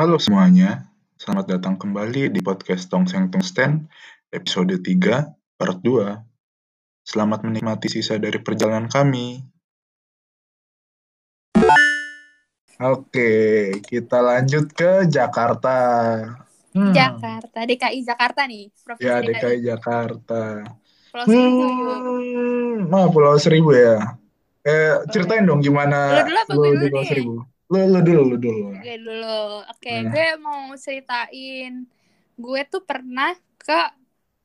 Halo semuanya, selamat datang kembali di podcast Tongseng Tungsten, episode 3, part 2. Selamat menikmati sisa dari perjalanan kami. Oke, kita lanjut ke Jakarta. Hmm, Jakarta, DKI Jakarta nih. Provinsi Ya, DKI. DKI Jakarta. Pulau Seribu. Hmm, oh, Pulau Seribu ya. Eh, ceritain dong gimana Lu dulu apa lu gue di dulu Pulau nih? Lu, lu dulu, lu dulu. Oke dulu. Oke, Nah. gue mau ceritain. Gue tuh pernah ke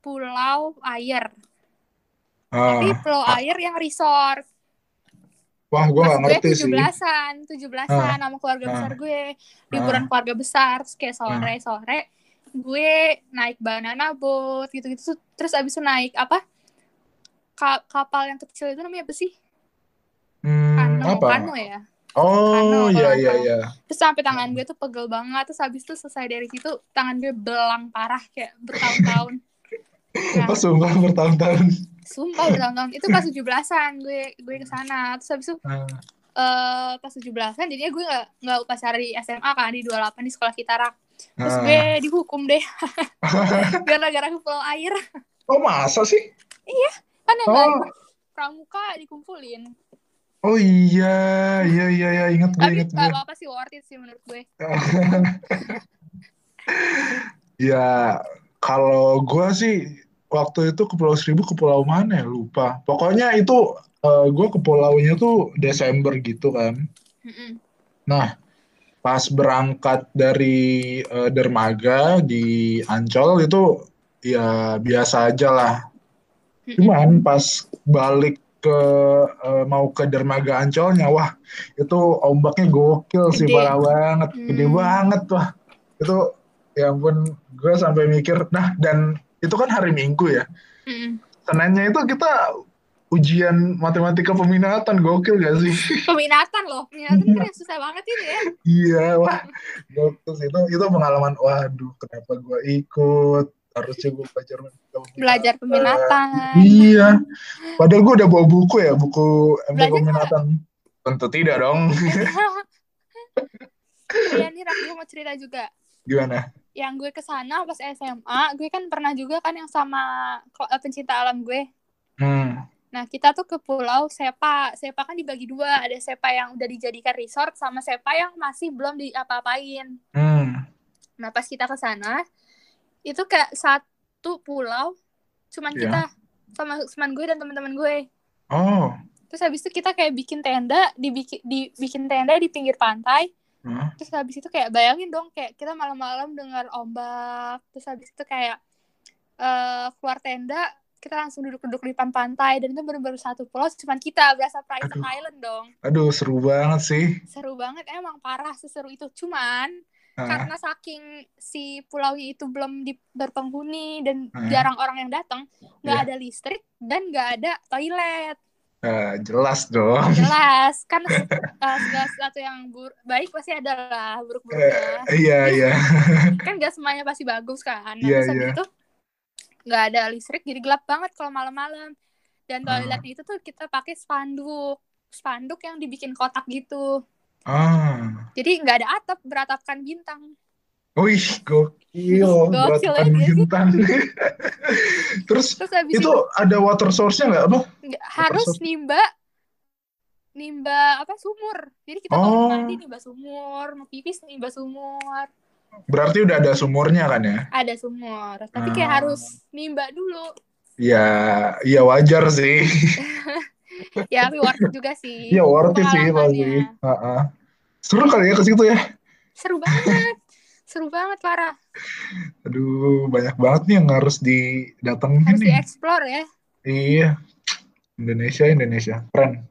Pulau Air. Tapi Ah, Pulau ah, Air yang resort. wah, gue gue ngerti sih. 17-an, 17-an sama keluarga ah, besar gue. ah, Liburan keluarga besar, terus kayak ah. sore-sore gue naik banana boat gitu-gitu terus abis itu naik apa Ka- kapal yang kecil itu namanya apa sih Hmm, kano apa? kano ya Oh, iya, iya, salah iya. terus sampai tangan gue tuh pegel banget terus habis itu selesai dari situ tangan gue belang parah kayak bertahun-tahun. Nah Oh, sumpah bertahun-tahun. sumpah bertahun-tahun. Itu pas 17-an gue gue ke sana. Terus habis itu Ah, eh pas 17-an jadinya gue nggak nggak upacara di SMA kan di 28 di sekolah Kitarak terus ah. gue dihukum deh. Gara-gara ke pulau air. Oh, masa sih? kan yang Oh, pramuka dikumpulin oh iya, iya, iya, iya. Ingat gue, tapi ingat gue. apa-apa sih worth it sih menurut gue Ya, kalau gue sih waktu itu ke Pulau Seribu ke pulau mana ya lupa. Pokoknya itu eh, gue ke pulaunya tuh Desember gitu kan. Mm-mm. Nah, pas berangkat dari eh, dermaga di Ancol itu ya biasa aja lah. Cuman pas balik ke eh, mau ke dermaga Ancolnya, wah itu ombaknya gokil sih, gede parah banget, gede Hmm. banget wah. Itu ya ampun, gue sampai mikir, nah dan itu kan hari Minggu ya. Mm-mm. Seninnya itu kita ujian matematika peminatan, gokil gak sih? peminatan loh peminatan kan yang susah banget itu ya Iya, wah, gokil sih. Itu itu pengalaman, waduh, kenapa gue ikut? Harusnya gue belajar belajar peminatan. Iya, padahal gue udah bawa buku ya, buku belajar peminatan. Tentu tidak dong. Iya nih Rak, gue mau cerita juga. Gimana? yang gue ke sana pas SMA gue kan pernah juga kan yang sama eh, pencinta alam gue. Hmm, nah kita tuh ke pulau Sepa. Sepa kan dibagi dua. Ada Sepa yang udah dijadikan resort sama Sepa yang masih belum diapa-apain. Hmm, nah pas kita ke sana itu kayak satu pulau cuman ya. kita sama teman gue dan teman-teman gue Oh, terus habis itu kita kayak bikin tenda dibikin dibikin tenda di pinggir pantai hmm. terus habis itu kayak bayangin dong kayak kita malam-malam dengar ombak terus habis itu kayak eh keluar tenda kita langsung duduk-duduk di depan pantai dan itu bener-bener satu pulau cuman kita berasa private Aduh, island dong aduh, seru banget sih. seru banget emang parah seseru itu cuman Ah, karena saking si pulaunya itu belum di, berpenghuni dan ah, jarang orang yang datang nggak ya. ada listrik dan nggak ada toilet Ah, jelas dong. jelas kan eh, segala sesuatu yang bur- baik pasti ada lah Eh, buruk-buruknya iya, iya. kan gak semuanya pasti bagus kan nah Iya, habis iya. itu nggak ada listrik jadi gelap banget kalau malam-malam dan Ah, toiletnya itu tuh kita pakai spanduk spanduk yang dibikin kotak gitu ah. Jadi nggak ada atap beratapkan bintang Wih, gokil, gokil sih bintang. Terus terus itu itu ada water source-nya nggak apa? harus source. nimba nimba apa sumur jadi kita kalau mau mandi Oh, nimba sumur mau pipis nimba sumur berarti udah ada sumurnya kan ya? ada sumur tapi kayak Ah, harus nimba dulu ya, ya wajar sih. ya tapi worth juga sih Ya worth sih pasti. pengalamannya Heeh. Seru kali ya ke situ ya. seru banget seru banget parah Aduh, banyak banget nih yang harus didatengin harus dieksplor ya Iya, Indonesia, Indonesia. Keren.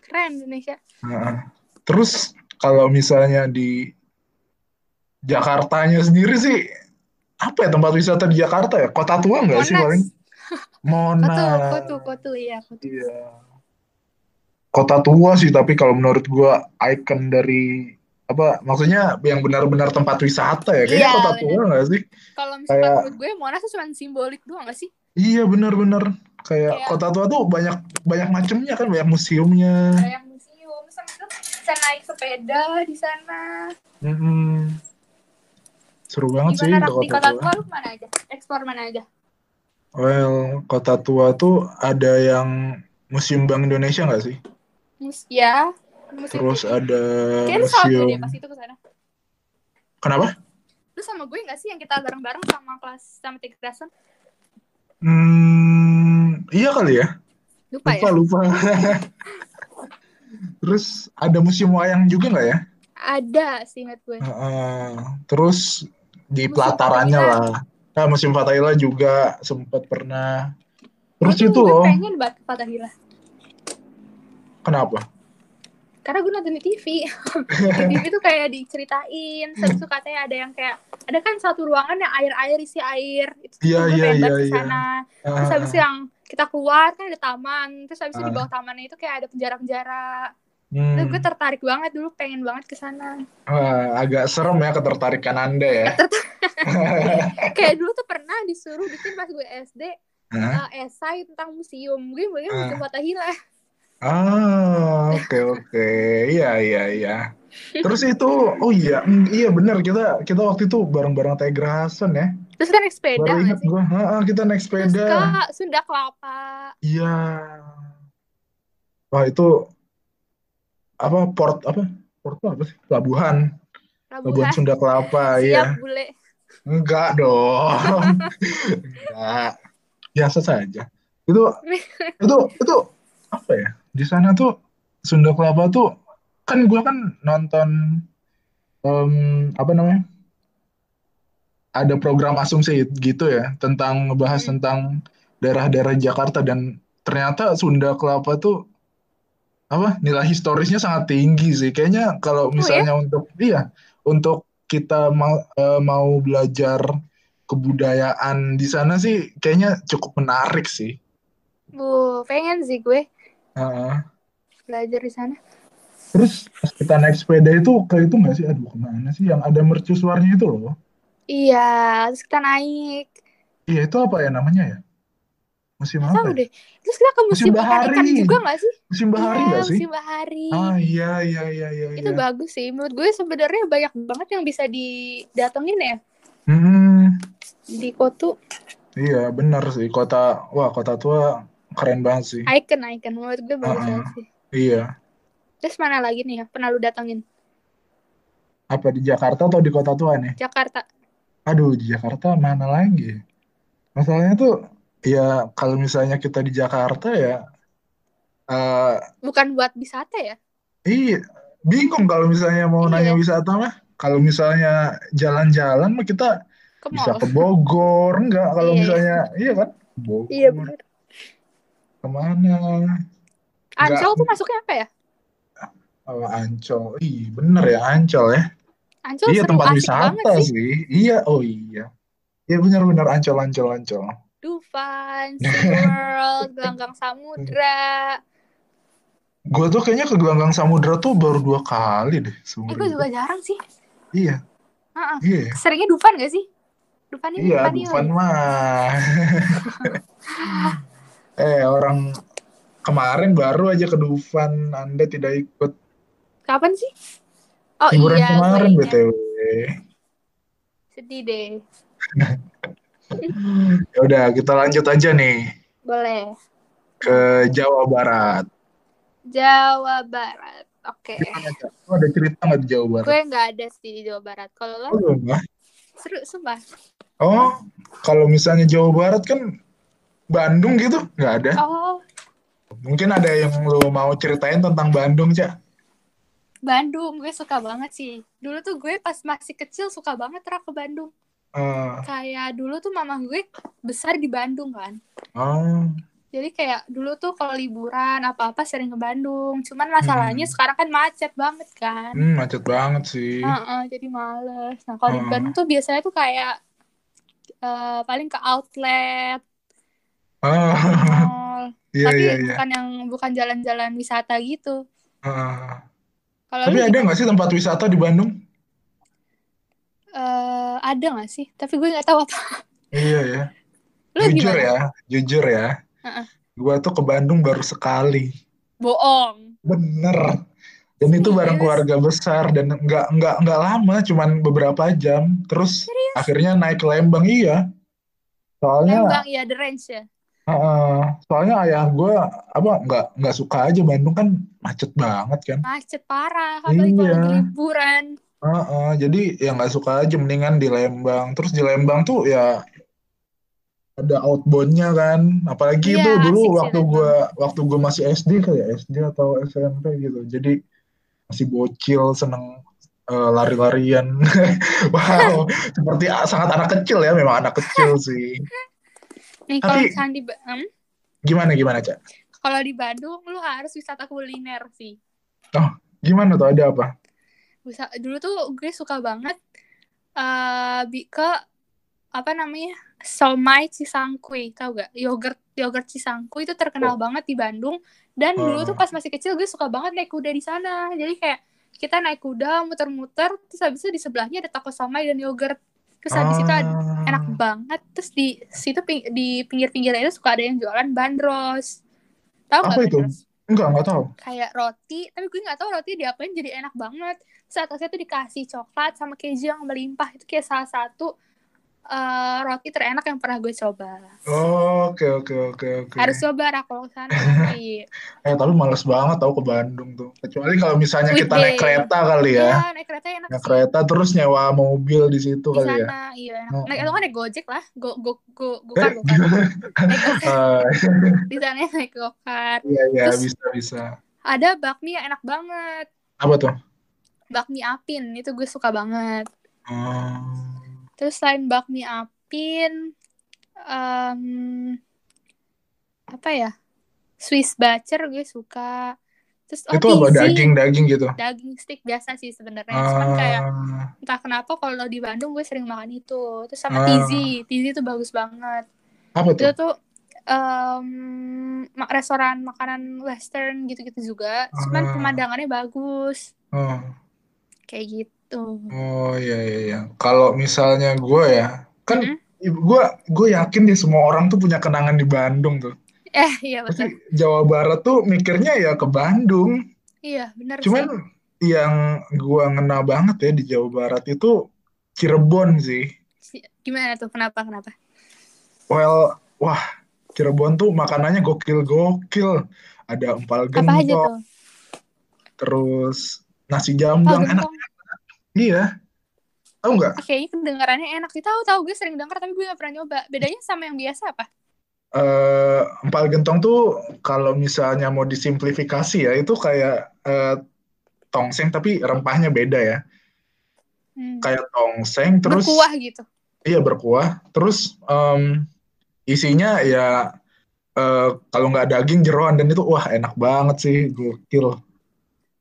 keren Indonesia Heeh. Terus kalau misalnya di Jakartanya sendiri sih, apa ya tempat wisata di Jakarta ya? Kota tua nggak sih paling? Monas kotu kotu kotu iya kotu Iya. Kota tua sih, tapi kalau menurut gua ikon dari apa maksudnya yang benar-benar tempat wisata ya kayaknya iya kota benar tua nggak sih kalau misalkan kayak menurut gue Monas tuh cuma simbolik doang gak sih iya benar-benar kayak kayak kota tua tuh banyak banyak macamnya kan banyak museumnya kayak museum itu bisa naik sepeda di sana Mm-mm. Seru banget sih Gimana Rak, di kota kota tua. tua mana aja? Ekspor mana aja? Well, kota tua tuh ada yang Museum Bank Indonesia nggak sih? Mus ya, Terus TV. ada Kayaknya museum. deh pas itu ke sana. Kenapa? Lu sama gue gak sih yang kita bareng-bareng sama kelas sama tiga kelasan? Hmm, iya kali ya. Lupa, Lupa, ya? lupa. Terus ada museum wayang juga nggak ya? Ada sih ingat gue. Terus di Museum pelatarannya Fathahila. lah. Nah, museum Fathahila juga sempat pernah. Terus Aduh, itu loh, pengen banget ke Fathahila. Kenapa? Karena gue nonton di TV. di TV tuh kayak diceritain. Terus tuh katanya ada yang kayak ada kan satu ruangan yang air-air isi air. Itu Iya, gue iya, pengen banget iya, ke iya. sana. Terus habis itu Ah, yang kita keluar kan ada taman. Terus habis itu di Ah. bawah tamannya itu kayak ada penjara-penjara. Terus gue hmm. tertarik banget dulu pengen banget ke sana. Wah, agak serem ya ketertarikan Anda ya. Kayak dulu tuh pernah disuruh bikin pas gue SD Hah? uh, esai tentang museum. Gue pengen Ah. museum Fathahila. Ah, oke oke. Iya iya iya. Terus itu, oh iya, mm, iya benar kita kita waktu itu bareng-bareng Tiger Hasan ya. Terus kan naik sepeda Baru ingat sih? gua, Heeh, kita naik Terus sepeda. ke Sunda Kelapa. Iya. Wah itu apa port apa? Port apa sih? Pelabuhan. Pelabuhan Labuhan. Sunda Kelapa, Siap iya. bule. Enggak dong. Enggak. Biasa saja. Itu itu itu apa ya? Di sana tuh Sunda Kelapa tuh kan gua kan nonton em, apa namanya? Ada program asumsi gitu ya tentang ngebahas Hmm. tentang daerah-daerah Jakarta dan ternyata Sunda Kelapa tuh apa nilai historisnya sangat tinggi sih. Kayaknya kalau Oh ya? misalnya untuk iya untuk kita mau eh, mau belajar kebudayaan di sana sih kayaknya cukup menarik sih. Bu, pengen sih gue Heeh. belajar di sana. Terus pas kita naik sepeda itu ke itu nggak sih? Aduh ke mana sih yang ada mercusuarnya itu loh? Iya, terus kita naik. Iya itu apa ya namanya ya? Musim apa tahu ya? deh. Terus kita ke Musim ikan-ikan Bahari. juga nggak sih? Musim bahari Iya, nggak sih? museum bahari. Ah iya iya iya iya Itu iya. bagus sih. Menurut gue sebenarnya banyak banget yang bisa didatengin ya Hmm, di Kotu. iya benar sih kota wah kota tua keren banget sih. Icon, icon. Menurut gue bagus Heeh. banget sih. Iya. Terus mana lagi nih ya? Pernah lu datengin? Apa di Jakarta atau di kota tua nih? Jakarta. Aduh di Jakarta mana lagi? Masalahnya tuh ya kalau misalnya kita di Jakarta ya eh Bukan buat wisata ya? iya bingung kalau misalnya mau nanya Iya, wisata mah. Kalau misalnya jalan-jalan mah kita ke bisa ke Bogor enggak kalau Iya, iya. misalnya iya kan? Iya Bogor bener. Ke mana? Ancol tuh masuknya apa ya? oh, Ancol. Ih, bener ya Ancol ya. Ancol Iya seru, tempat asik wisata sih. sih. Iya, oh iya. Iya benar-benar Ancol Ancol Ancol. Dufan, SeaWorld, Gelanggang Samudra. Gue tuh kayaknya ke Gelanggang Samudra tuh baru dua kali deh Eh, gue juga jarang sih. Iya, Heeh. iya. ya. Seringnya Dufan gak sih? Dufan ini Iya, Dufan Dufan mah. Eh, orang kemarin baru aja ke Dufan, Anda tidak ikut Kapan sih? Oh liburan iya, kemarin. BTW. Sedih deh. Ya udah, kita lanjut aja nih Boleh. ke Jawa Barat. Jawa Barat. Oke. Lo ada cerita nggak di Jawa Barat? Gue nggak ada sih di Jawa Barat. Kalau lo Oh, seru, sumpah. Oh, kalau misalnya Jawa Barat kan Bandung gitu, nggak ada. Oh, Mungkin ada yang lo mau ceritain tentang Bandung, Cak? Bandung. Gue suka banget sih. Dulu tuh gue pas masih kecil suka banget Ra ke Bandung. Eh, Kayak dulu tuh mama gue besar di Bandung kan. oh, Jadi kayak dulu tuh kalau liburan apa-apa sering ke Bandung. Cuman masalahnya hmm, sekarang kan macet banget kan. hmm, macet banget sih. Heeh, jadi males. Nah, kalau di Heeh. Bandung tuh biasanya tuh kayak eh, paling ke outlet, Oh, mall. iya Tapi iya iya. bukan yang bukan jalan-jalan wisata gitu. Heeh. Kalau Tapi ada nggak sih tempat wisata di Bandung? Eh, ada nggak sih? Tapi gue nggak tahu apa. Iya ya. Lu Jujur gimana? ya, jujur ya. Heeh. Gua tuh ke Bandung baru sekali. Bohong. Bener. Dan itu bareng Serius? keluarga besar dan nggak nggak nggak lama, cuman beberapa jam. Terus Serius? akhirnya naik ke Lembang iya. Soalnya Lembang ya the range ya. Heeh, soalnya ayah gue apa nggak nggak suka aja Bandung kan macet banget kan. Macet parah, apalagi kalau Iya. lagi liburan. Heeh, jadi ya nggak suka aja mendingan di Lembang. Terus di Lembang tuh ya ada outboundnya kan. Apalagi Iya, itu dulu waktu gue waktu gue masih SD kayak SD atau SMP gitu. Jadi masih bocil seneng eh, lari-larian. Wow, seperti sangat anak kecil ya, memang anak kecil sih. Nih kalau misalnya di, hmm, Gimana gimana Cak? kalau di Bandung lu harus wisata kuliner sih. Gimana tuh ada apa? Bisa dulu tuh gue suka banget eh bi ke apa namanya? Somai Cisangkuy, tau gak? Yogurt yogurt Cisangkuy itu terkenal Oh. banget di Bandung dan dulu tuh Oh. pas masih kecil gue suka banget naik kuda di sana. Jadi kayak kita naik kuda muter-muter terus habis itu di sebelahnya ada toko somai dan yogurt. Terus habis itu Ah. enak banget terus di situ ping- di pinggir-pinggirnya itu suka ada yang jualan bandros tahu nggak itu? bandros Enggak, enggak tahu. kayak roti tapi gue nggak tahu roti diapain jadi enak banget terus atasnya tuh dikasih coklat sama keju yang melimpah itu kayak salah satu eh, roti terenak yang pernah gue coba Oke, oke, oke, oke. harus coba Ra, kalau ke sana Eh, tapi males banget tau ke Bandung tuh. Kecuali kalau misalnya kita naik kereta kali Iya, ya. naik kereta enak Naik sih kereta terus nyewa mobil di situ di kali ya. sana iya enak Oh. naik atau naik gojek lah go go go go Eh, kart go kart go Eh, di sana naik go kart Iya, iya, Terus- bisa, bisa. ada bakmi yang enak banget Apa tuh? bakmi apin itu gue suka banget Oh. Terus selain bakmi apin em, apa ya Swiss bacer gue suka terus oh Itu apa? Daging-daging gitu? daging stick biasa sih sebenarnya cuman kayak Ah, entah kenapa kalau di Bandung gue sering makan itu terus sama Ah. tizi tizi itu bagus banget apa itu tuh? tuh ma- restoran makanan western gitu-gitu juga cuman Ah. pemandangannya bagus Oh. kayak gitu Oh iya iya iya. Kalau misalnya gue ya, kan Mm-mm. gue gue yakin deh semua orang tuh punya kenangan di Bandung tuh. eh iya Pasti betul Jawa Barat tuh mikirnya ya ke Bandung. iya benar Cuman sih yang gua ngena banget ya di Jawa Barat itu Cirebon sih. Si- gimana tuh kenapa kenapa Well, wah Cirebon tuh makanannya gokil-gokil. Ada empal apa aja gentong, tuh terus nasi jamblang enak. Iya. Tahu nggak? kayaknya kedengarannya enak sih tahu tahu gue sering denger tapi gue gak pernah nyoba bedanya sama yang biasa apa Eh, empal gentong tuh kalau misalnya mau disimplifikasi ya itu kayak eh, tongseng tapi rempahnya beda ya. Hmm. Kayak tongseng terus berkuah gitu Iya berkuah. Terus em, isinya ya eh, kalau nggak daging jeroan dan itu wah enak banget sih, gokil.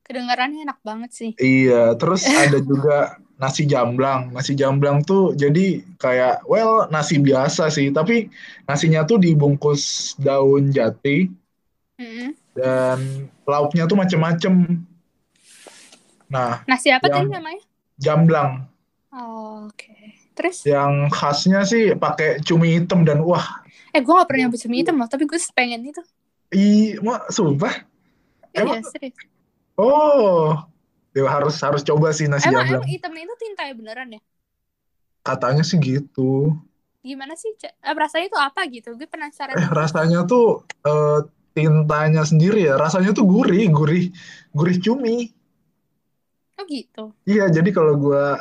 Kedengarannya enak banget sih. Iya. Terus ada juga nasi jamblang. Nasi jamblang tuh jadi kayak well nasi biasa sih, tapi nasinya tuh dibungkus daun jati dan lauknya tuh macem-macem. Nah, nasi apa tadi Yang- namanya? Jamblang. Oh, oke. Terus? Yang khasnya sih pakai cumi hitam dan wah, eh gue gak pernah nyoba cumi hitam loh tapi gue pengen itu. I, mau sumpah. iya serius Oh, ya harus harus coba sih nasi emang jamblang. emang hitamnya itu tinta ya beneran ya Katanya sih gitu. gimana sih eh, rasanya itu apa gitu gue penasaran Eh, rasanya tuh eh, tintanya sendiri ya. Rasanya tuh gurih, gurih, gurih cumi. oh gitu Iya, jadi kalau gua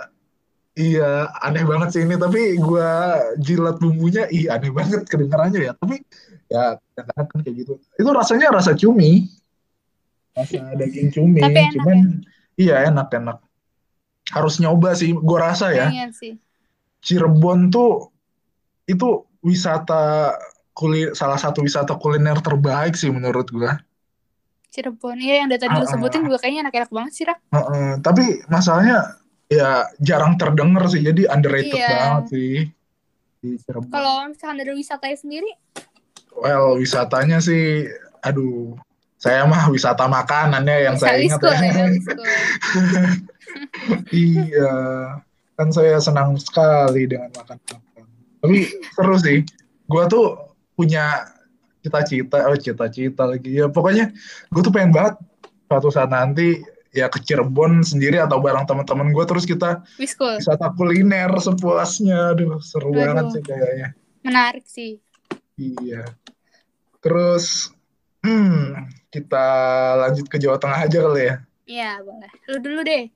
iya aneh banget sih ini, tapi gua jilat bumbunya, ih aneh banget kedengarannya ya. Tapi ya kadang-kadang kan kayak gitu. Itu rasanya rasa cumi, rasa daging cumi. Tapi enak Cuman iya enak-enak. Harus nyoba sih, gua rasa ya. pengen sih Cirebon tuh itu wisata kuli salah satu wisata kuliner terbaik sih menurut gua. Cirebon iya yang dari tadi lu Ah, ah. sebutin juga kayaknya enak-enak banget sih Rak Heeh, tapi masalahnya ya jarang terdengar sih, jadi underrated Iya. banget sih di Cirebon. kalau misalkan dari wisatanya sendiri Well, wisatanya sih, aduh, saya mah wisata makanannya yang saya ingat ya. ya. Iya, kan saya senang sekali dengan makan-makan. Tapi seru sih. Gua tuh punya cita-cita, oh cita-cita lagi ya. Pokoknya gue tuh pengen banget suatu saat nanti ya ke Cirebon sendiri atau bareng teman-teman gue terus kita Wiskul. wisata kuliner sepuasnya aduh seru Waduh. banget sih kayaknya Menarik sih. iya terus hmm kita lanjut ke Jawa Tengah aja kali ya Iya, boleh. Lu dulu deh.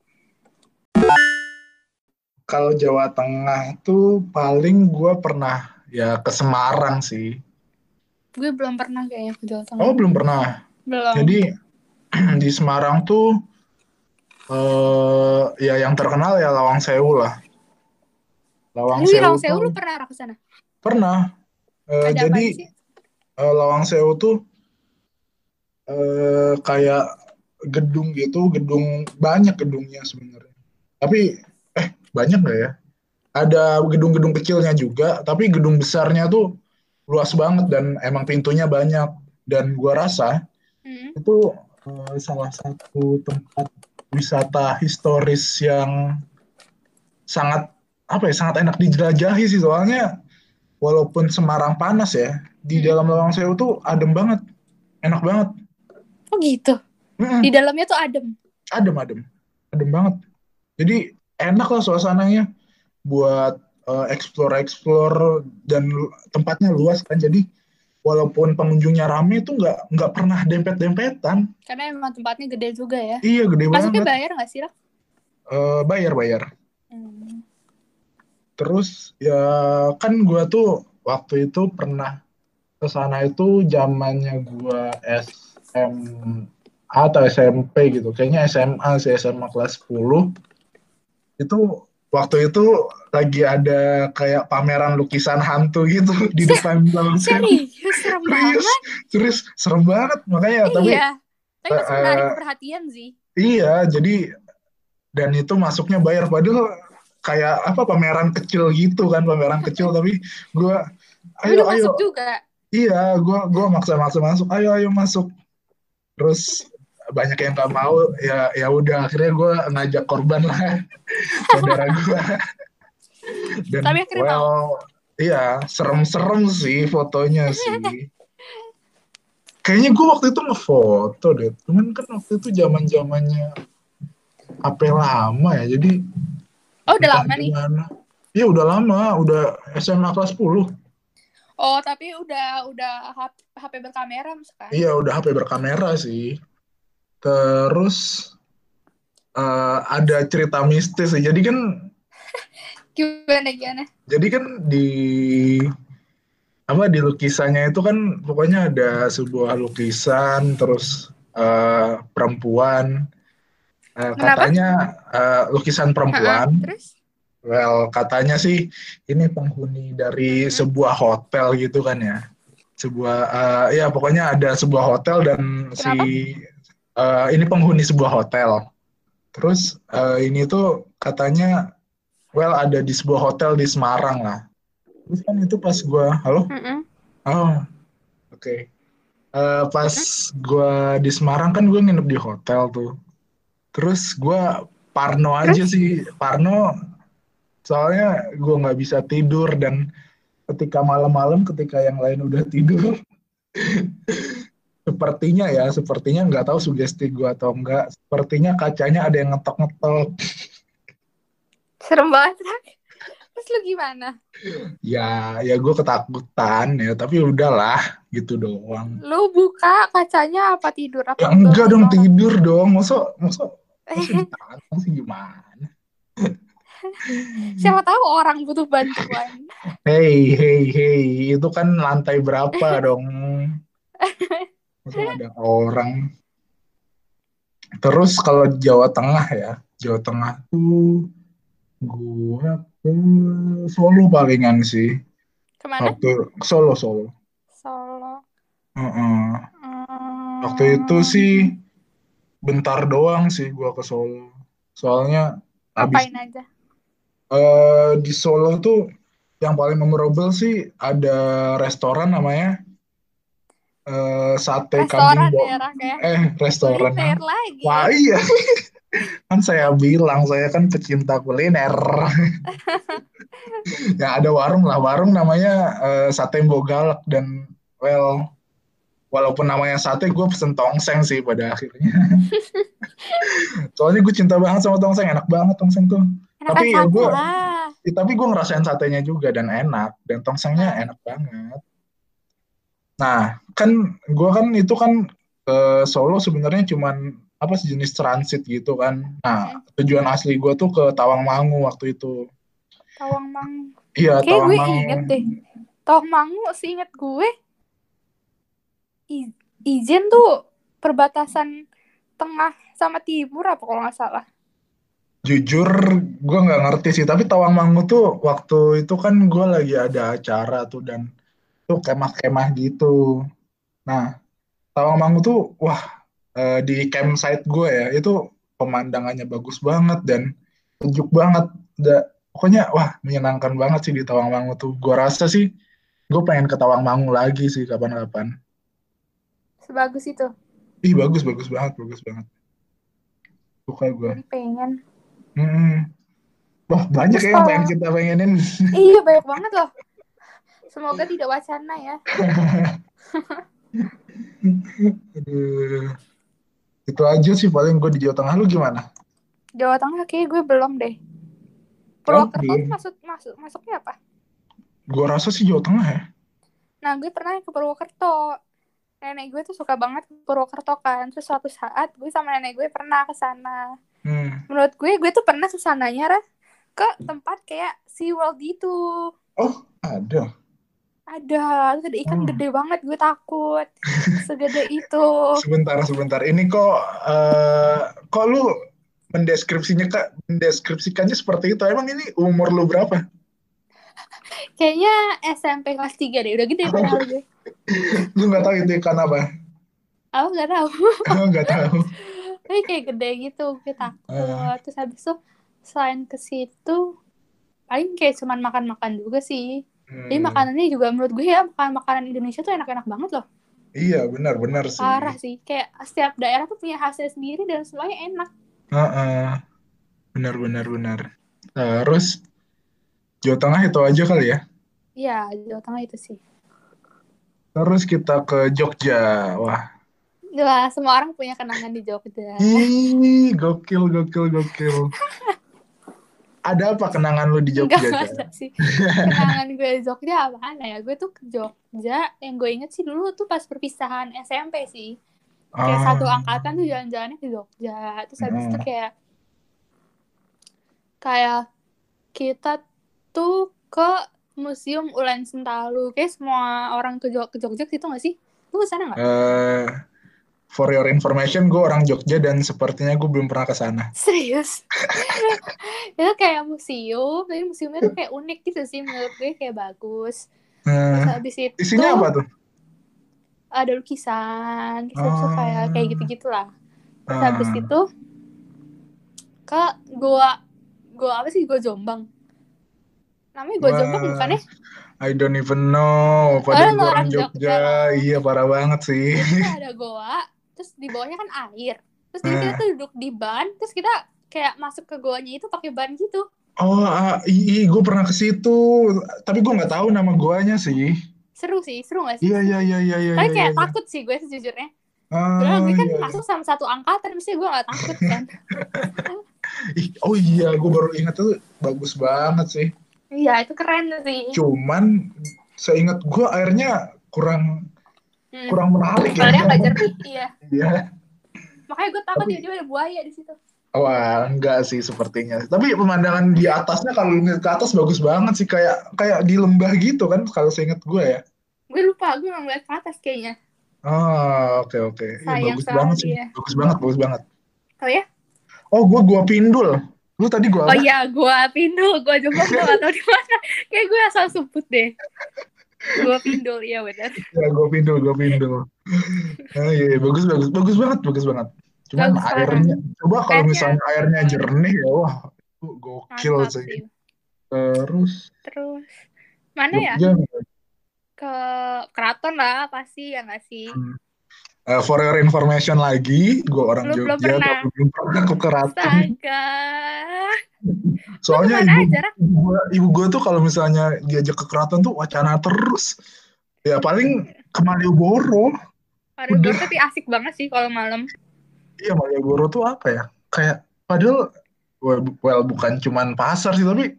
kalau Jawa Tengah tuh paling gue pernah ya ke Semarang sih Gue belum pernah kayaknya ke Jawa Tengah. oh belum pernah belum. Jadi di Semarang tuh eh ya yang terkenal ya Lawang Sewu lah. Lawang Sewu Lawang Sewu lu pernah ke sana? pernah. Ada jadi eh, Lawang Sewu tuh eh kayak gedung gitu, gedung banyak gedungnya sebenarnya. Tapi eh banyak nggak ya? Ada gedung-gedung kecilnya juga, tapi gedung besarnya tuh luas banget dan emang pintunya banyak. Dan gua rasa Hmm. itu eh, salah satu tempat wisata historis yang sangat apa ya sangat enak dijelajahi sih soalnya walaupun Semarang panas ya di Hmm. dalam Lawang Sewu tuh adem banget enak banget Oh gitu. Mm-mm, Di dalamnya tuh adem. adem adem adem banget jadi enak lah suasananya buat eh, explore explore dan tempatnya luas kan jadi walaupun pengunjungnya rame tuh nggak nggak pernah dempet dempetan Karena emang tempatnya gede juga ya. iya gede Masuknya banget bayar nggak sih, Rak? Eh, bayar bayar Hmm. Terus ya kan gua tuh waktu itu pernah ke sana itu zamannya gua SMA atau SMP gitu. Kayaknya SMA sih SMA kelas 10. Itu waktu itu lagi ada kayak pameran lukisan hantu gitu di depan Sewu. Serius, serem Serius, banget. serius serem banget makanya tapi Iya. Tapi masih eh, menarik eh, perhatian sih. iya jadi dan itu masuknya bayar padahal kayak apa pameran kecil gitu kan pameran kecil tapi gua Tapi ayo ayo masuk juga. iya gua gua maksa-maksa masuk ayo ayo masuk terus banyak yang nggak mau ya ya udah akhirnya gua ngajak korban lah saudara gua dan Tapi akhirnya mau. well iya serem-serem sih fotonya sih kayaknya gua waktu itu ngefoto deh cuman kan waktu itu zaman zamannya HP lama ya jadi Oh, udah lama nih. Iya udah lama udah SMA kelas 10 Oh, tapi udah udah HP berkamera kan? Iya, udah HP berkamera sih. Terus eh, ada cerita mistis sih. Jadi kan, Gimana gimana? jadi kan di apa di lukisannya itu kan pokoknya ada sebuah lukisan, terus eh, perempuan. Kenapa? katanya eh, lukisan perempuan. Terus? Well, katanya sih ini penghuni dari sebuah hotel gitu kan ya. Sebuah eh, ya pokoknya ada sebuah hotel dan si eh, ini penghuni sebuah hotel. Terus eh, ini tuh katanya well ada di sebuah hotel di Semarang lah. Terus kan itu pas gua halo? Mm-mm. Oh, oke. Eh, pas gua di Semarang kan gue nginep di hotel tuh. Terus gua Parno aja sih, Parno. Soalnya gue nggak bisa tidur dan ketika malam-malam, ketika yang lain udah tidur, sepertinya ya, sepertinya nggak tahu sugesti gue atau enggak. Sepertinya kacanya ada yang ngetok-ngetok. Serem banget. Terus lu gimana? Ya, ya gue ketakutan ya, tapi udahlah gitu doang. Lu buka kacanya apa tidur? Apa Ya enggak dong tidur dong, masa masa masa ditantang sih gimana? Siapa tahu orang butuh bantuan. Hey, hey, hey, itu kan lantai berapa dong? Masa ada orang. Terus kalau Jawa Tengah ya, Jawa Tengah tuh gua ke Solo palingan sih. Ke mana? Waktu Solo, Solo. Solo. Heeh. Hmm. Waktu itu sih bentar doang sih gua ke Solo. Soalnya Ngapain aja? Eh, di Solo tuh yang paling memorable sih ada restoran namanya eh, sate Restoran kambing ya, ya? eh restoran. Kuliner lagi. wah iya. Kan saya bilang saya kan pecinta kuliner. Ya ada warung lah. Warung namanya eh, sate Bogalak dan well walaupun namanya sate gue pesen tongseng sih pada akhirnya. Soalnya gue cinta banget sama tongseng enak banget tongseng tuh tapi ya gue lah. ya, tapi gue ngerasain satenya juga dan enak dan tongsengnya Hmm. enak banget nah kan gue kan itu kan ke Solo sebenarnya cuman apa sejenis transit gitu kan nah Hmm. tujuan asli gue tuh ke Tawangmangu waktu itu Tawangmangu. iya gue Tawangmangu inget deh. Tawangmangu seinget gue. I- Ijen tuh perbatasan tengah sama timur apa kalau nggak salah. Jujur, gue nggak ngerti sih. Tapi Tawangmangu tuh waktu itu kan gue lagi ada acara tuh dan tuh kemah-kemah gitu. Nah, Tawangmangu tuh, wah eh, di campsite gue ya, itu pemandangannya bagus banget dan sejuk banget. Da- pokoknya, wah menyenangkan banget sih di Tawangmangu tuh. Gue rasa sih, gue pengen ke Tawangmangu lagi sih kapan-kapan. Sebagus itu. Ih, bagus, bagus banget, bagus banget. Suka gue. Pengen. Hmm. Wah, banyak Terus ya yang pengen kita pengenin. Iya banyak banget loh. Semoga tidak wacana ya. Aduh. Itu aja sih paling gue di Jawa Tengah. Lu gimana? Jawa Tengah kayak gue belum deh. Purwokerto belum. tuh masuk masuk masuknya apa? Gue rasa sih Jawa Tengah ya. Nah gue pernah ke Purwokerto. Nenek gue tuh suka banget ke Purwokerto kan. Terus suatu saat gue sama nenek gue pernah ke sana. Hmm. Menurut gue gue tuh pernah ke sananya Rah, ke tempat kayak SeaWorld gitu. Oh, ada. Ada, terus ada ikan Hmm. gede banget, gue takut. Segede itu. Sebentar, sebentar. Ini kok eh kok lu mendeskripsinya kak mendeskripsikannya seperti itu. Emang ini umur lu berapa? Kayaknya SMP kelas 3 deh, udah gede padahal gue. Lu nggak tahu itu ikan apa? Aku gak tahu. Nggak tahu. Tapi kayak gede gitu, gue takut. Eh. Terus habis itu selain ke situ paling kayak cuman makan-makan juga sih. Jadi Hmm. makanannya juga menurut gue ya makan makanan Indonesia tuh enak-enak banget loh. Iya, benar-benar sih. Parah sih. Kayak setiap daerah tuh punya khasnya sendiri dan semuanya enak. Heeh. Benar, benar, benar. Terus Jawa Tengah itu aja kali ya. Iya, Jawa Tengah itu sih. Terus kita ke Jogja. Wah, Wah, semua orang punya kenangan di Jogja. ih, gokil, gokil, gokil. Ada apa kenangan lu di Jogja, Enggak ada sih. Kenangan gue di Jogja apaan ya? Gue tuh ke Jogja, yang gue inget sih dulu tuh pas perpisahan SMP sih. Kayak Ah, satu angkatan tuh jalan-jalannya ke Jogja. Terus habis itu Hmm. kayak kayak kita tuh ke Museum Ulen Sentalu. Kayak semua orang ke, Jog ke Jogja gitu gak sih? Lu ke sana gak? eh, for your information, gue orang Jogja dan sepertinya gue belum pernah ke sana. Serius? itu kayak museum, tapi museumnya tuh kayak unik gitu sih menurut gue kayak bagus. Terus Eh, habis itu isinya apa tuh? ada lukisan, terus habis itu kayak kayak gitu-gitu lah. Terus Ah. habis itu ke gua gua apa sih gua Jombang. Namanya gua Jombang bukan ya? I don't even know. Oh, Padahal orang Jogja Jogja. loh. Iya, parah banget sih. Ada goa, terus di bawahnya kan air. Terus jadi kita tuh duduk di ban, terus kita kayak masuk ke goanya itu pakai ban gitu. Oh, ah, iya, gue pernah ke situ. Tapi gue nggak tahu nama guanya sih. Seru sih, seru gak sih? Iya, iya, iya, iya, iya, Tapi iya, kayak iya. takut sih gue sejujurnya. Padahal gue kan iya, iya. masuk sama satu angkatan, mesti gue gak takut kan. Oh iya, gue baru ingat tuh bagus banget sih. Iya, itu keren sih. Cuman seingat gue airnya kurang Hmm. kurang menarik ya. Soalnya jernih, iya. Iya. Makanya gue takut tiba-tiba ada buaya di situ. Wah, enggak sih sepertinya. Tapi pemandangan di atasnya kalau ngeliat ke atas bagus banget sih kayak kayak di lembah gitu kan kalau seingat gue ya. Gue lupa, gue gak ngeliat ke atas kayaknya. Oh, oke oke. Ya, Sayang bagus banget sih. ya. Bagus banget, bagus banget. Oh ya? Oh, gue gua Pindul. Lu tadi gua Oh iya, gue Pindul, jomblo, gue gak tau di mana. Kayak gue asal sebut deh. Gue Pindul, iya benar. Ya, gua Pindul, gua Pindul. Ah, iya, iya, bagus bagus bagus banget, bagus banget. Cuman Bagus airnya, coba kalau misalnya airnya jernih ya, wah, itu gokil Mantap sih. Terus Terus, mana ya? Jogja, Ke keraton lah, pasti ya gak sih? Eh, for your information lagi, gue orang Lu belum Jogja, pernah. tapi belum pernah ke keraton. Astaga. Soalnya ibu, aja, ibu ibu gue tuh kalau misalnya diajak ke keraton tuh wacana terus. Ya paling ke Malioboro. Malioboro Udah. tapi asik banget sih kalau malam. Iya Malioboro tuh apa ya? Kayak padahal well, well, bukan cuman pasar sih tapi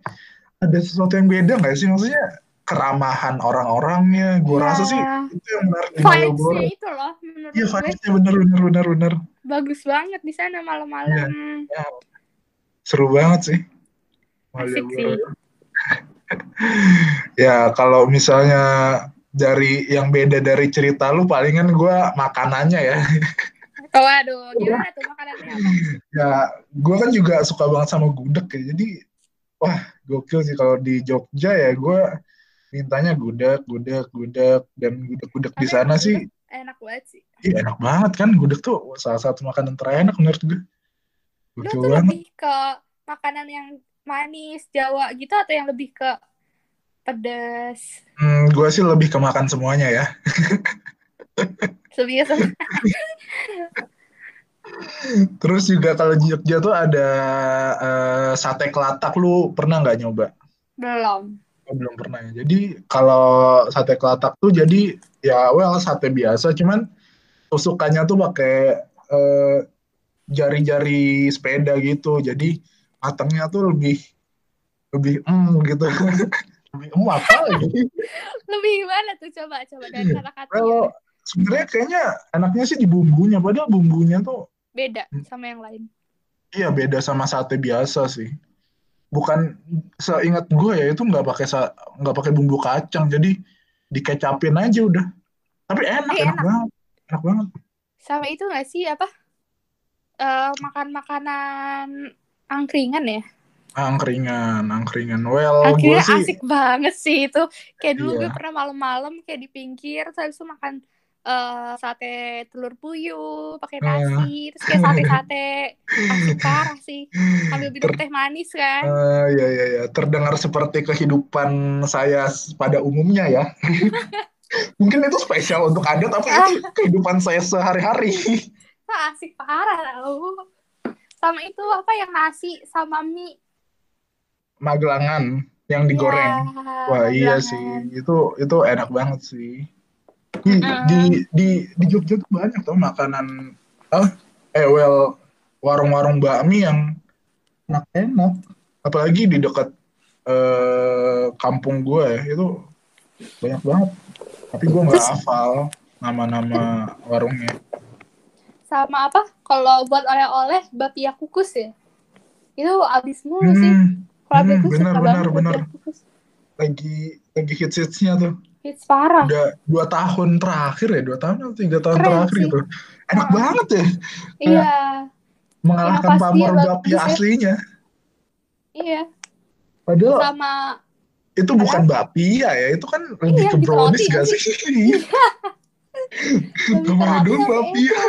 ada sesuatu yang beda nggak sih maksudnya keramahan orang-orangnya. Gue Iya. rasa sih itu yang menarik di Malioboro. Itu loh menurut Iya vibes-nya bener bener bener bener bagus banget di sana malam-malam. seru banget sih. Malioboro. ya kalau misalnya dari yang beda dari cerita lu palingan gue makanannya ya. Oh aduh, gimana tuh makanannya apa? ya gue kan juga suka banget sama gudeg ya jadi wah gokil sih kalau di Jogja ya gue mintanya gudeg gudeg gudeg dan gudeg-gudeg di Tapi sana sih. gudeg Enak banget sih. iya enak banget kan gudeg tuh salah satu makanan terenak menurut gue. Lu tuh banget. lebih ke makanan yang manis Jawa gitu atau yang lebih ke pedas? hmm, gue sih lebih ke makan semuanya ya. Sama- terus juga kalau di Jogja tuh ada eh, sate kelatak. Lu pernah nggak nyoba? Belum. Oh, belum pernah ya. Jadi kalau sate kelatak tuh jadi ya well sate biasa cuman tusukannya tuh pakai eh, jari-jari sepeda gitu. Jadi matangnya tuh lebih lebih em gitu. lebih em apa lagi? Lebih gimana tuh coba coba dari kata-kata Well, sebenarnya kayaknya enaknya sih di bumbunya padahal bumbunya tuh beda sama yang lain. iya beda sama sate biasa sih. Bukan seingat gue ya itu nggak pakai nggak pakai bumbu kacang jadi dikecapin aja udah. Tapi enak, Eh, enak enak. banget. Enak banget. Sama itu nggak sih apa? eh makan makanan angkringan ya? Angkringan, angkringan. Well, gue Angkringan sih asik banget sih itu. Kayak dulu gue Iya. pernah malam-malam kayak di pinggir terus itu makan eh, sate telur puyuh pakai Ah. nasi terus kayak sate-sate asik parah sih sambil minum Ter- teh manis kan eh, ya ya ya terdengar seperti kehidupan saya pada umumnya ya. Mungkin itu spesial untuk Anda tapi itu kehidupan saya sehari-hari. Asik parah tau sama itu apa yang nasi sama mie Magelangan yang digoreng. Ya, Wah iya magelangan. sih, itu itu enak banget sih. Di di di, di Jogja tuh banyak tuh makanan ah eh well warung-warung bakmi yang enak-enak. Apalagi di dekat eh, kampung gue ya itu banyak banget. Tapi gue nggak hafal nama-nama warungnya. sama apa? Kalau buat oleh-oleh bapia kukus ya? Itu abis mulu sih. Hmm, kalau hmm, aku benar, benar, kukus. Lagi lagi hits-hitsnya tuh. Hits parah Udah dua tahun terakhir ya, dua tahun atau tiga tahun Keren terakhir sih. gitu. Enak Hmm. banget ya. iya mengalahkan Inovasi pamor bapia ya. aslinya. iya Padahal sama itu bukan bapia ya, itu kan lebih Iya, ke lebih ke brownies roti gak sih? lebih ke Namanya roti doang sama bapia. itu.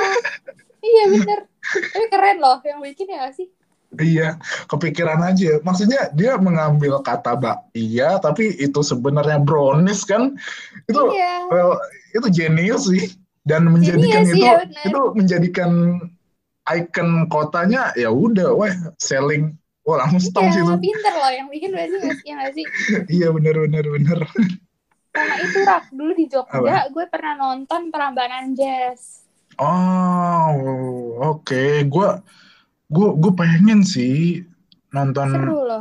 iya bener tapi keren loh yang bikin ya nggak sih Iya, kepikiran aja. Maksudnya dia mengambil kata bapia, tapi itu sebenarnya brownies kan? Itu iya well, itu jenius sih. Dan menjadikan Genius, itu iya, benar. itu menjadikan icon kotanya ya udah, wah selling. Wah langsung stop sih iya itu. pinter loh yang bikin nggak sih nggak- ya nggak sih Iya bener bener bener. sama itu rak dulu di Jogja Apa? gue pernah nonton Prambanan Jazz Oh, oke. Gua gua gue pengen sih nonton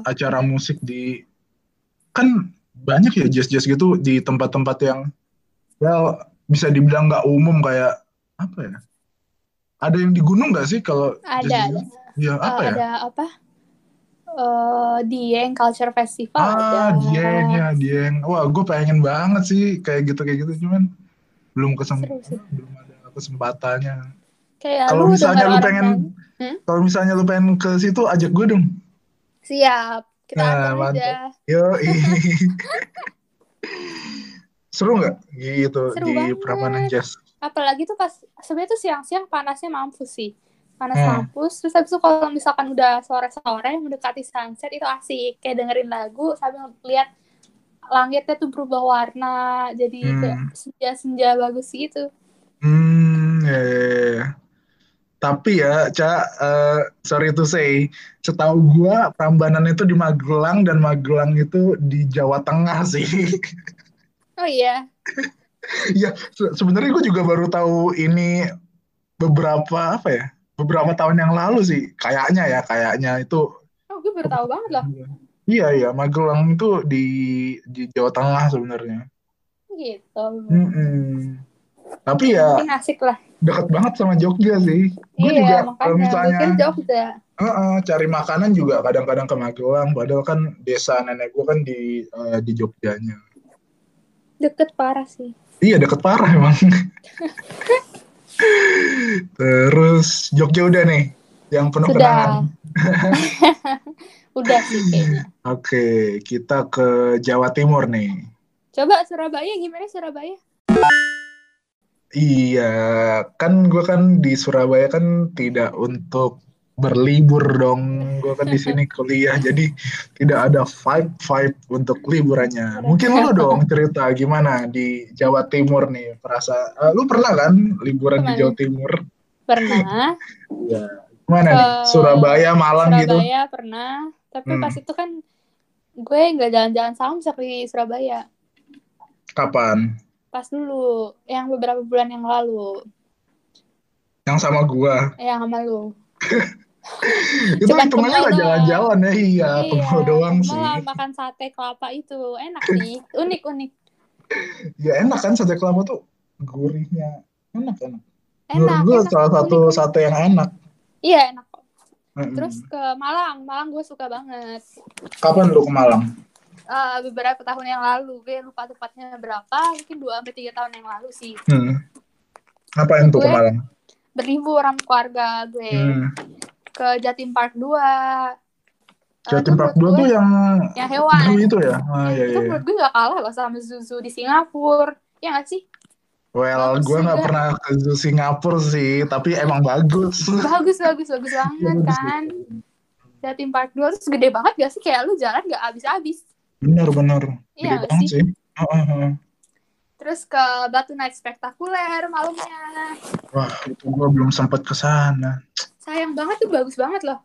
acara musik di kan banyak ya jazz-jazz gitu di tempat-tempat yang ya bisa dibilang nggak umum kayak apa ya? Ada yang di gunung nggak sih kalau ada jazz ada Ya Eh, apa ya? ada apa eh Dieng Culture Festival Ah, ada Dieng ya, Dieng. Wah, gue pengen banget sih kayak gitu kayak gitu cuman belum kesem Seru sih. belum ada kesempatannya. kayak Kalau misalnya lu pengen. Hmm? kalau misalnya lu pengen ke situ ajak gue dong. siap kita Nah, mantap. aja Yo, seru nggak gitu Seru di banget. Prambanan Jazz? apalagi tuh pas sebenarnya tuh siang-siang panasnya mampus sih panas Hmm. mampus terus habis itu kalau misalkan udah sore-sore mendekati sunset itu asik kayak dengerin lagu sambil lihat langitnya tuh berubah warna jadi Hmm. kayak senja-senja bagus gitu Hmm, ya, ya, ya. Tapi ya, Ca, eh, sorry to say, setahu gua Prambanan itu di Magelang dan Magelang itu di Jawa Tengah sih. oh iya Iya, se- sebenarnya gue juga baru tahu ini beberapa apa ya? Beberapa tahun yang lalu sih, kayaknya ya, kayaknya itu. Oh, gue baru tahu banget loh. Iya, iya, Magelang itu di di Jawa Tengah sebenarnya. Gitu. Mm-mm. Tapi ya Mungkin asik lah. Dekat banget sama Jogja sih. Gue iya, juga makanya. kalau misalnya Jogja. Heeh, cari makanan juga kadang-kadang ke Magelang, padahal kan desa nenek gue kan di eh, di Jogjanya. Deket parah sih. Iya deket parah emang. Terus Jogja udah nih, yang penuh Sudah. kenangan. Udah sih kayaknya. Oke, kita ke Jawa Timur nih. Coba Surabaya gimana Surabaya? Iya, kan gue kan di Surabaya kan tidak untuk berlibur dong. Gue kan di sini kuliah, jadi tidak ada vibe-vibe untuk liburannya. Mungkin lu dong cerita gimana di Jawa Timur nih, perasa. eh, lu pernah kan liburan di Ke mana? Jawa Timur? Pernah. Ya, gimana nih? Ke Surabaya, Malang gitu? Surabaya pernah. Tapi Hmm. pas itu kan gue nggak jalan-jalan samsak di Surabaya. Kapan? Pas dulu, yang beberapa bulan yang lalu. Yang sama gua. Yang sama lu. Itu Cuman hitungannya doang. jalan-jalan ya, iya, mall doang sih. makan sate kelapa itu. Enak sih. Unik-unik. Ya enak kan sate kelapa tuh gurihnya enak enak. Enak, gue enak. salah satu Unik-unik. sate yang enak. Iya, enak kok. Mm-mm. Terus ke Malang. Malang gue suka banget. kapan lu ke Malang? Eh, beberapa tahun yang lalu. Gue lupa tepatnya berapa. Mungkin 2 sampai 3 tahun yang lalu sih. Hmm. Ngapain tuh ke Gue- Malang? Berlibur sama keluarga gue. Hmm. Ke Jatim Park 2. Eh, Jatim Park menurut 2 gue tuh yang yang hewan. itu ya? Ah, iya, itu iya. menurut gue gak kalah loh sama zoo di Singapura. Ya gak sih? Well, bagus gue nggak juga. pernah ke zoo Singapura sih, tapi emang bagus. Bagus, bagus, bagus banget kan. Jatim Park 2 terus gede banget gak sih? Kayak lu jalan gak habis-habis. Gede Iya banget sih? sih. Ah, ah. Terus ke Batu Night Spektakuler malamnya. Wah, itu gue belum sempat ke sana. Sayang banget tuh, bagus banget loh.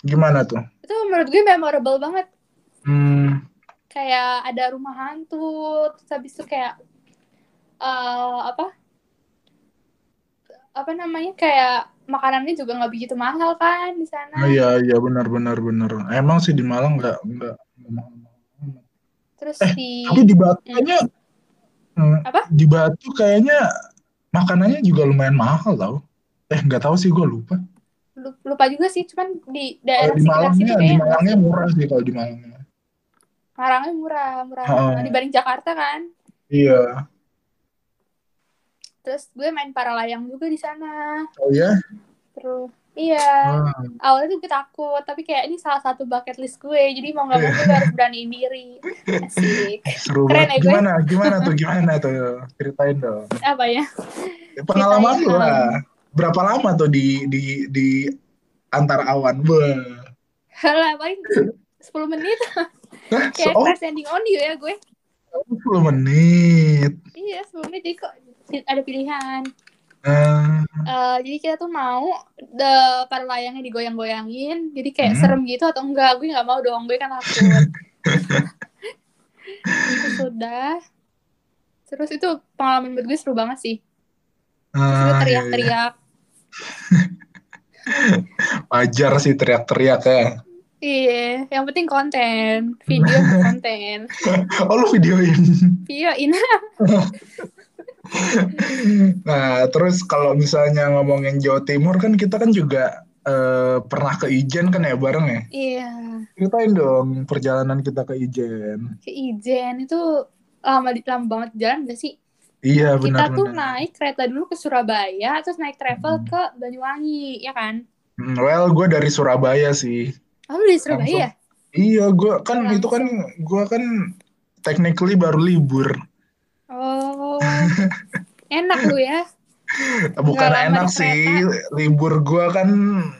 Gimana tuh? Itu menurut gue memorable banget. Hmm, Kayak ada rumah hantu, terus habis itu kayak eh apa? Apa namanya? Kayak makanannya juga nggak begitu mahal kan di sana. oh, iya, iya, benar, benar, benar. Emang sih di Malang nggak, nggak, amat. Terus Eh, di Tapi di Batu kayaknya, hmm, Apa? di Batu kayaknya makanannya juga lumayan mahal tau. Eh, nggak tahu sih, gue lupa. lu- lupa juga sih, cuman di daerah di Malangnya, di Malangnya murah sih kalau di Malangnya. Marangnya murah, murah Oh. dibanding Jakarta kan. Iya. Terus gue main paralayang juga di sana. Oh ya? Terus iya, Wah, awalnya tuh gue takut, tapi kayak ini salah satu bucket list gue. Jadi mau nggak mau gue harus beraniin diri. Asik. seru Keren banget. ya, gue. Gimana, gimana tuh, gimana tuh? Ceritain dong. Apa ya? Pengalaman lu lah. Berapa lama tuh di di di antara awan? Wah. Lah, paling 10 menit. Hah? Kayak oh, crash landing on you ya gue. 10 menit. Iya, 10 menit. Jadi kok ada pilihan. Eh, jadi kita tuh mau the paralayangnya digoyang-goyangin. Jadi kayak Hmm. serem gitu atau enggak. Gue nggak mau dong. Gue kan takut. Terus sudah. Terus itu pengalaman buat gue seru banget sih. Terus gue ah, iya, iya. teriak-teriak. Wajar sih teriak-teriak ya. Iya, yang penting konten, video konten, Oh lu videoin. videoin. Nah, terus kalau misalnya ngomongin Jawa Timur kan kita kan juga eh, pernah ke Ijen kan ya bareng ya. Iya, Ceritain dong perjalanan kita ke Ijen. ke Ijen itu lama lama banget jalan gak sih? Iya Kita tuh naik kereta dulu ke Surabaya, terus naik travel Hmm. ke Banyuwangi, ya kan? Hmm, Well, gue dari Surabaya sih. Oh, di Surabaya? Iya, gue kan itu kan Langsung. gue kan technically baru libur. Oh, enak lu ya. Bukan enak sih, libur gue kan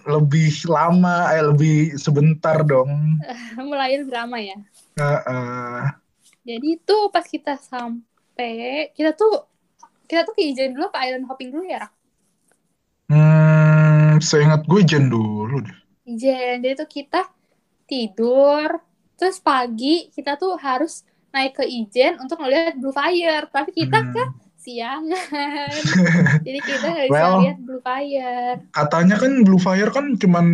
lebih lama, eh lebih sebentar dong. Mulai lama ya. Heeh. Jadi tuh pas kita sampai, kita tuh kita tuh ke Ijen dulu, ke island hopping dulu ya, Rak? Hmm, seingat gue Jen dulu deh. Ijen. Jadi tuh kita tidur, terus pagi kita tuh harus naik ke Ijen untuk ngeliat Blue Fire tapi kita Hmm. kan siangan jadi kita nggak bisa Well, lihat Blue Fire Katanya kan Blue Fire kan cuman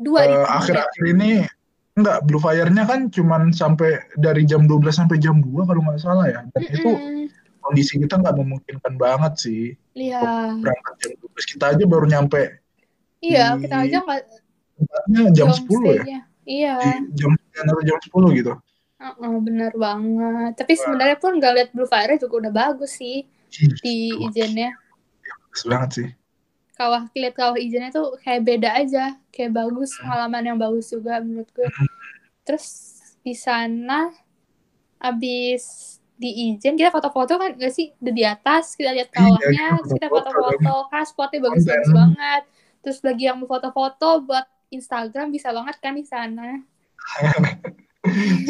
dua eh, akhir-akhir ini enggak Blue Fire-nya kan cuman sampai dari jam 12 sampai jam 2 kalau nggak salah ya. Dan itu Mm-mm. kondisi kita nggak memungkinkan banget sih. iya Berangkat jam 12 kita aja baru nyampe iya di kita aja nggak tempatnya jam 10 ya. iya Di jam 9 atau jam 10 gitu. Heeh, bener banget. Tapi sebenarnya pun nggak lihat Blue Fire juga udah bagus sih Ih, di Ijennya bagus banget sih. kawah lihat kawah ijennya tuh kayak beda aja kayak bagus pengalaman yang bagus juga menurut gue. Terus di sana abis di ijen kita foto-foto kan gak sih? Udah di atas kita lihat Iya, kawahnya kita terus kita foto-foto foto-foto karena spotnya bagus-bagus banget. Terus bagi yang mau foto-foto buat Instagram bisa banget kan di sana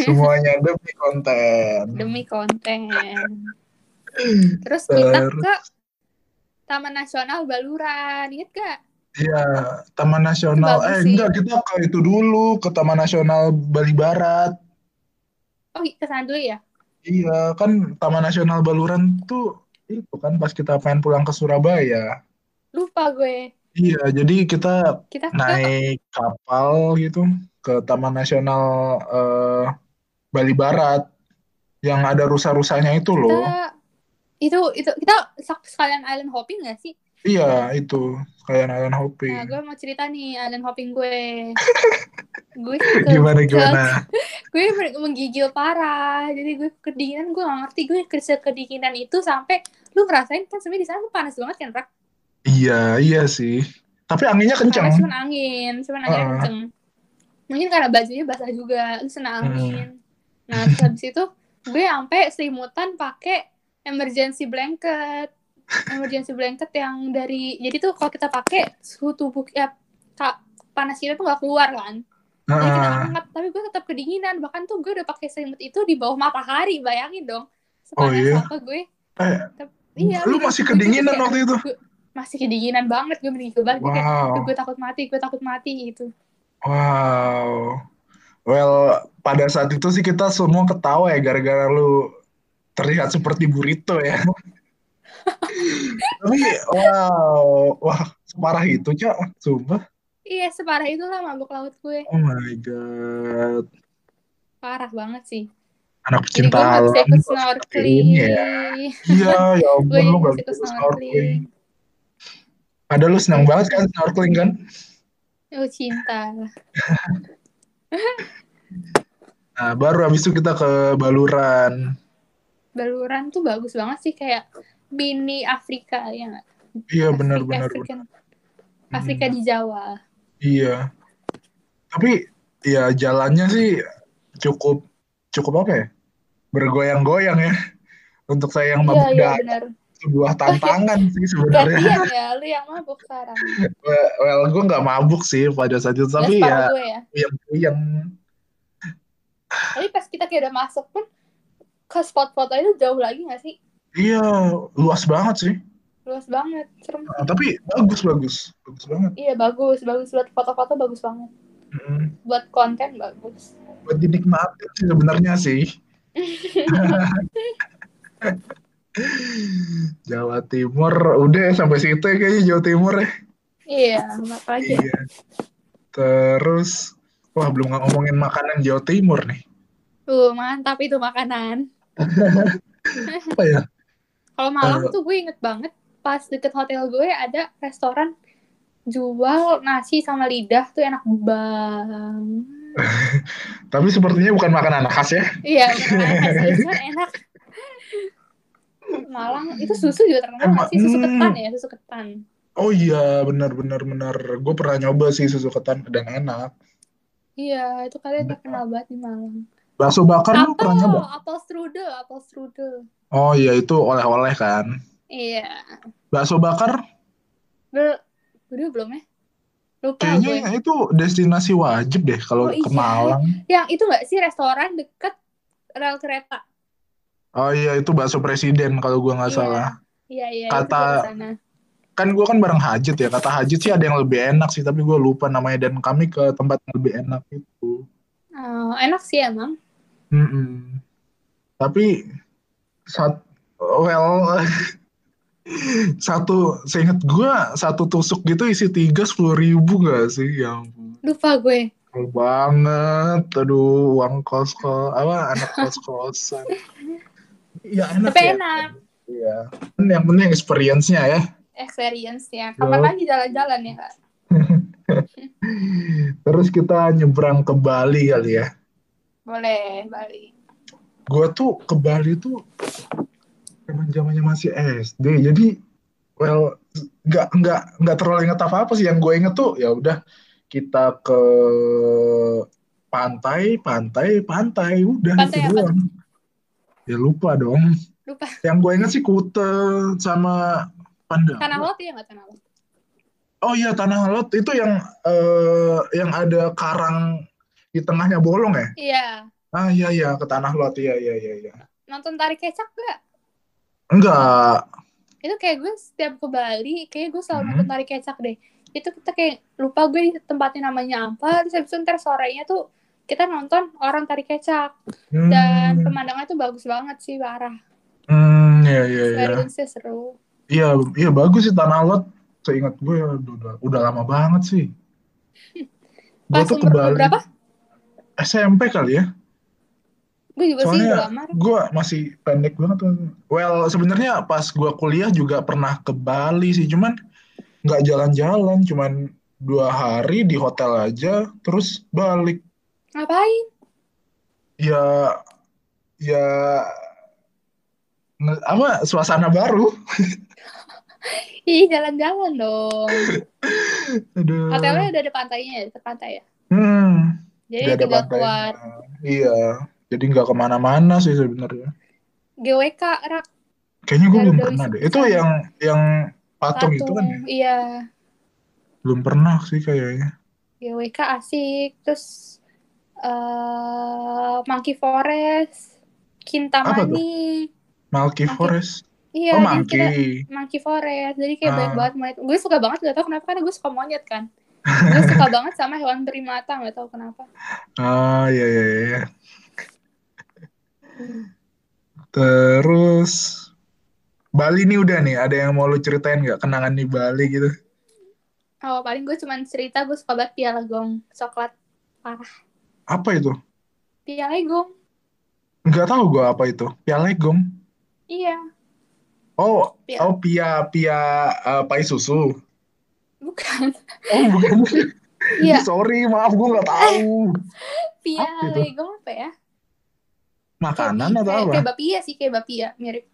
Semuanya demi konten. demi konten terus kita ke Taman Nasional Baluran inget gak? Iya, Taman Nasional. Bagus Eh, sih. enggak, kita ke itu dulu, ke Taman Nasional Bali Barat. Oh ke sana dulu ya? Iya, kan Taman Nasional Baluran tuh itu kan pas kita pengen pulang ke Surabaya. Lupa gue. Iya, jadi kita Kita ke naik kapal gitu ke Taman Nasional eh, Bali Barat yang ada rusa-rusanya itu loh. kita itu itu kita sekalian island hopping gak sih? Iya, itu kayak island hopping. Nah, gue mau cerita nih island hopping gue. gue ke, Gimana gimana? gue menggigil parah. Jadi gue kedinginan gue gak ngerti gue ke kedinginan itu sampai lu ngerasain kan sebenarnya di sana panas banget kan, Rak? Iya, iya sih. Tapi anginnya Karena kenceng. cuma angin, cuma angin Heeh. kenceng. Mungkin karena bajunya basah juga, terus kena Hmm. angin. Nah, terus habis itu gue sampai selimutan pakai emergency blanket. Emergency blanket yang dari jadi tuh kalau kita pakai suhu tubuh ya panas kita tuh nggak keluar kan. Jadi kita Heeh. hangat, tapi gue tetap kedinginan. Bahkan tuh gue udah pakai selimut itu di bawah matahari, bayangin dong. Oh, Sepanas iya? apa gue? Eh, Iya, lu gue- masih gue kedinginan waktu itu? masih kedinginan banget gue Gue kayak Wow. gue takut mati, gue takut mati gitu. Wow. Well, pada saat itu sih kita semua ketawa ya gara-gara lu terlihat seperti burrito ya. Tapi wow, wah separah itu, Cak. Sumpah. Iya, separah itulah mabuk laut gue. Oh my god. Parah banget sih. Anak Jadi pecinta gue alam ikut kok seperti snorkeling. ini ya. Iya, ya gue ampun lu gak ikut snorkeling. Ada lu senang banget kan snorkeling kan? Oh, cinta. Nah, baru habis itu kita ke Baluran. Baluran tuh bagus banget sih kayak mini Afrika ya nggak? Iya, benar-benar. African Afrika di Jawa. Iya. Tapi ya jalannya sih cukup cukup apa ya? Bergoyang-goyang ya. Untuk saya yang Iya, iya benar. Sebuah tantangan sih sebenarnya. Gantian ya, lu yang mabuk sekarang. Well, well, gue nggak mabuk sih pada saat itu, tapi ya separah gue ya. yang Tapi pas kita kayak udah masuk pun ke spot foto itu jauh lagi gak sih? iya luas banget sih. Luas banget, serem. Nah, tapi bagus bagus bagus banget. Iya bagus, bagus buat foto-foto bagus banget. Mm, Buat konten bagus. buat dinikmatin sih sebenarnya sih. Jawa Timur udah sampai situ ya kayaknya Jawa Timur ya. Iya, apa? Iya. Terus, wah belum ngomongin makanan Jawa Timur nih. Tuh, mantap itu makanan. Apa ya? Kalau Malang Eh. tuh gue inget banget pas deket hotel gue ada restoran jual nasi sama lidah tuh enak banget. Tapi sepertinya bukan makanan khas ya. Iya, nasi cuman enak. Malang itu susu juga terkenal nggak sih susu Hmm. ketan ya, susu ketan. Oh iya, benar benar benar. Gue pernah nyoba sih susu ketan dan enak. Iya, itu kalian terkenal banget di Malang. Bakso bakar lu pernah nyoba? Apel, strudel, apel strudel. Oh iya, itu oleh-oleh kan. Iya. Bakso bakar Bel, udah belum ya? Lupa gue. kayaknya itu destinasi wajib deh kalau Oh, ke iya. Malang. Yang itu nggak sih restoran deket rel kereta? Oh iya, itu bakso presiden kalau gua nggak Iya. salah. Iya, iya, Kata-. Kan gua kan bareng Hajit ya. Kata Hajit sih ada yang lebih enak sih, tapi gua lupa namanya dan kami ke tempat yang lebih enak itu. Oh, enak sih emang. Mm-mm. Tapi saat well satu seingat gue satu tusuk gitu isi tiga sepuluh ribu gak sih yang Lupa gue. banget aduh uang kos kos apa anak kos kosan ya enak Tapi ya. enak. Iya. Yang penting experience-nya ya. Experience-nya. Kapan Yo. lagi jalan-jalan ya, Kak? Terus kita nyebrang ke Bali kali ya. Boleh, Bali. Gue tuh ke Bali tuh zaman zamannya masih SD. Jadi well nggak nggak nggak terlalu inget apa apa sih. Yang gue inget tuh ya udah kita ke pantai, pantai, pantai, udah Pantai itu apa doang. Ya lupa dong. Lupa. Yang gue inget sih Kute sama Pandawa. Tanah Lot ya nggak Tanah Lot? Oh iya Tanah Lot itu yang eh, yang ada karang di tengahnya bolong ya? Iya. Ah iya iya ke Tanah Lot iya iya iya iya. Nonton tarik kecak nggak? Enggak. Itu kayak gue setiap ke Bali, kayak gue selalu Hmm. nonton tarik kecak deh. Itu kita kayak lupa gue tempatnya namanya apa, terus habis itu ntar sorenya tuh kita nonton orang tarik kecak. Dan Hmm, pemandangannya tuh bagus banget sih, parah. hmm, iya iya iya. Seru. Iya iya bagus sih Tanah Lot. Seingat gue ya, udah, udah, lama banget sih. Gue Pas tuh ke umur Bali berapa? SMP kali ya. Gue juga sih Soalnya udah lama. gue masih pendek banget tuh. Well, sebenarnya pas gue kuliah juga pernah ke Bali sih, cuman nggak jalan-jalan, cuman dua hari di hotel aja, terus balik. Ngapain? Ya, ya, apa suasana baru. Ih, jalan-jalan dong. Aduh. Hotelnya udah ada pantainya ya, dekat pantai ya. Hmm, Jadi nggak ada tinggal pantainya. keluar Iya, jadi nggak ke mana-mana sih sebenarnya. GWK, rak Kayaknya gue belum pernah deh. Itu yang yang patung itu kan ya? patung. Iya, Belum pernah sih kayaknya. GWK asik. Terus eh Monkey Forest, Kintamani. Monkey- Forest. Iya, Oh, Monkey. kita Monkey Forest. Jadi kayak Ah. banyak banget monyet. Gue suka banget gak tau kenapa karena gue suka monyet kan. gue suka banget sama hewan primata gak tau kenapa. Ah, iya, iya, iya. Terus, Bali nih udah nih, ada yang mau lu ceritain nggak kenangan di Bali gitu? Oh, paling gue cuman cerita gue suka banget piala gong coklat parah. Apa itu? Piala gong. Nggak tahu gue apa itu. Pialegong. Iya, Oh, Pia. oh pia pia eh, pai susu. bukan. Oh, bukan. Iya, Sorry, maaf gue nggak tahu. piala itu? gong apa ya? Makanan atau kayak, apa? kayak bapia sih, kayak bapia, mirip.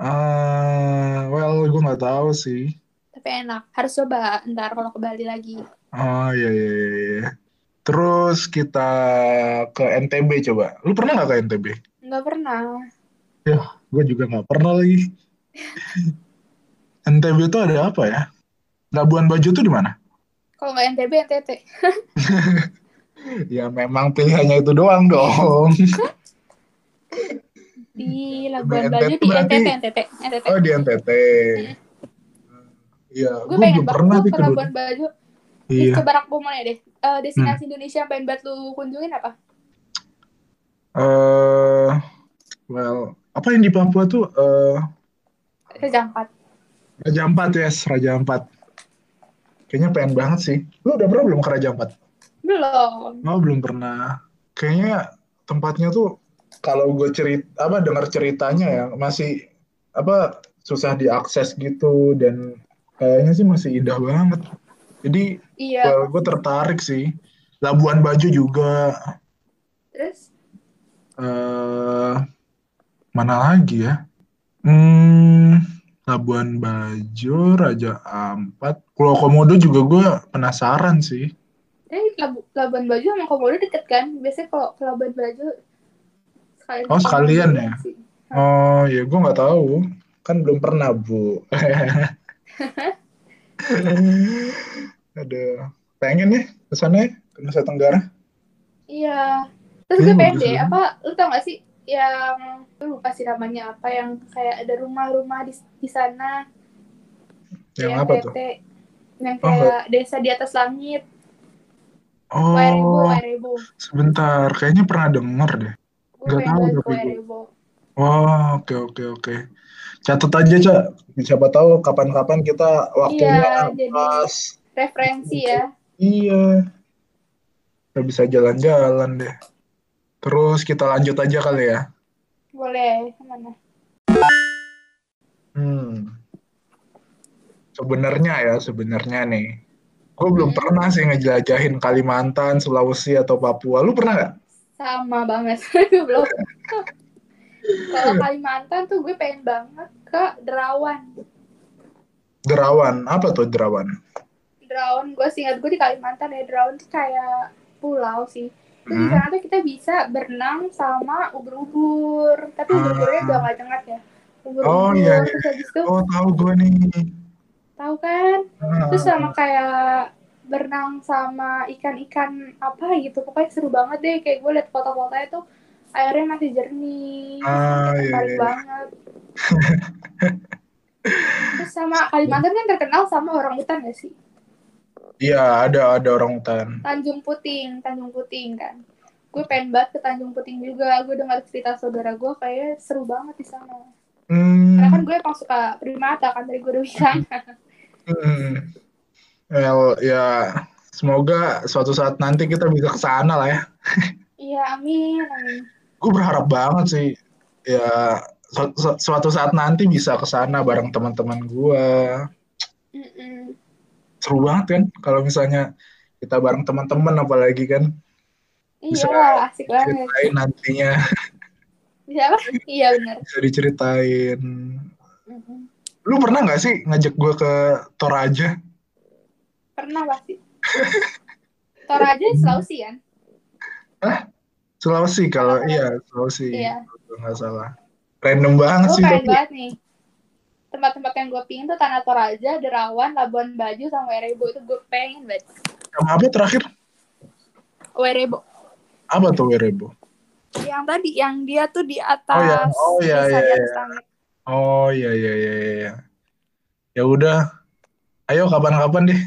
Ah, well, gue nggak tahu sih. Tapi enak. Harus coba ntar kalau ke Bali lagi. Oh, iya, iya, iya, iya. Terus kita ke NTB coba. Lu pernah nggak ke NTB? Nggak pernah. Gue juga nggak pernah lagi. NTB itu ada apa ya? Labuan Bajo tuh di mana? Kalau nggak NTB, NTT. Ya memang pilihannya itu doang dong. Di Labuan Bajo, di berarti- NTT, NTT, NTT. Oh di NTT. Iya, gue gue pengen belum pernah ke ke Labuan Bajo. Iya. Hmm. coba rak mau deh. Eh, destinasi Indonesia yang pengen banget lu kunjungin apa? Eh, well, apa yang di Papua tuh? Eh, Raja Ampat. Raja Ampat, yes, Raja Ampat. Kayaknya pengen banget sih. Lu udah pernah belum ke Raja Ampat? Belum. Oh, belum pernah. Kayaknya tempatnya tuh kalau gue cerita apa dengar ceritanya ya masih apa susah diakses gitu dan kayaknya sih masih indah banget. Jadi Iya. well, gue tertarik sih. Labuan Bajo juga. Terus? eh mana lagi ya? Hmm, Labuan Bajo, Raja Ampat, Pulau Komodo juga gue penasaran sih. Eh, Labu- Labuan Bajo sama Komodo deket kan? Biasanya kalau ke Labuan Bajo sekalian. Oh, sekalian ya? sih. Oh ya gue nggak tahu, kan belum pernah bu. Ada pengen nih ke sana ke Nusa Tenggara. Iya. Terus gue pengen bagus deh, apa, lu tau gak sih yang, lu lupa sih namanya apa, yang kayak ada rumah-rumah di, di sana. Yang apa tuh? Yang Oh, kayak desa di atas langit. Oh, Wairebo, Wairebo. sebentar, kayaknya pernah denger deh. Gue pengen tahu ke tapi gue. Wairebo. Oh, oke oke oke. Catat aja, Cak. Siapa tahu kapan-kapan kita waktunya Iya, jadi pas. Referensi ya. Iya, kita bisa jalan-jalan deh. Terus kita lanjut aja kali ya. Boleh, ke mana? Hmm. Sebenarnya ya, sebenarnya nih. Gue belum Hmm, pernah sih ngejelajahin Kalimantan, Sulawesi, atau Papua. Lu pernah nggak? sama banget. Gue belum. Kalau Kalimantan tuh gue pengen banget ke Derawan. Derawan. Apa tuh Derawan? Derawan, gue singkat gue di Kalimantan ya. Derawan tuh kayak pulau sih. Terus di Hmm? sana tuh kita bisa berenang sama ubur-ubur. Tapi ubur-uburnya udah Ah. nggak cengat ya. Oh Ubur-ubur. iya, iya. Terus habis itu, Oh tahu gue nih. tahu kan? Terus Ah, sama kayak berenang sama ikan-ikan apa gitu. Pokoknya seru banget deh. Kayak gue liat foto-fotonya tuh airnya masih jernih. Terus ah, iya, iya. banget. Terus sama Kalimantan kan terkenal sama orang hutan gak sih? Iya, ada ada orang hutan. Tanjung Puting, Tanjung Puting kan. Gue pengen banget ke Tanjung Puting juga. Gue dengar cerita saudara gue kayak seru banget di sana. Karena kan Hmm, gue emang suka primata kan dari gue udah di sana. hmm. Well, ya, semoga suatu saat nanti kita bisa ke sana lah ya. Iya, amin, amin. Gue berharap banget sih, ya su- su- suatu saat nanti bisa ke sana bareng teman-teman gue. Mm-mm. Seru banget kan kalau misalnya kita bareng teman-teman apalagi kan bisa Iya, asik banget. ceritain nantinya, Bisa apa? Iya, bener. bisa diceritain. Mm-mm. Lu pernah nggak sih ngajak gue ke Toraja? Pernah pasti. Toraja Sulawesi kan? Hah? Sulawesi kalau iya Sulawesi Iya. nggak salah. Random banget Gue sih tapi. banget nih. Tempat-tempat yang gue pingin tuh Tanah Toraja, Derawan, Labuan Bajo, sama Werebo. Itu gue pengen banget. Sama apa terakhir? Werebo. Apa tuh Werebo? Yang tadi, yang dia tuh di Oh ya, atas oh ya desa ya di ya. atas langit. Oh iya iya iya iya. Ya udah, ayo kapan-kapan deh.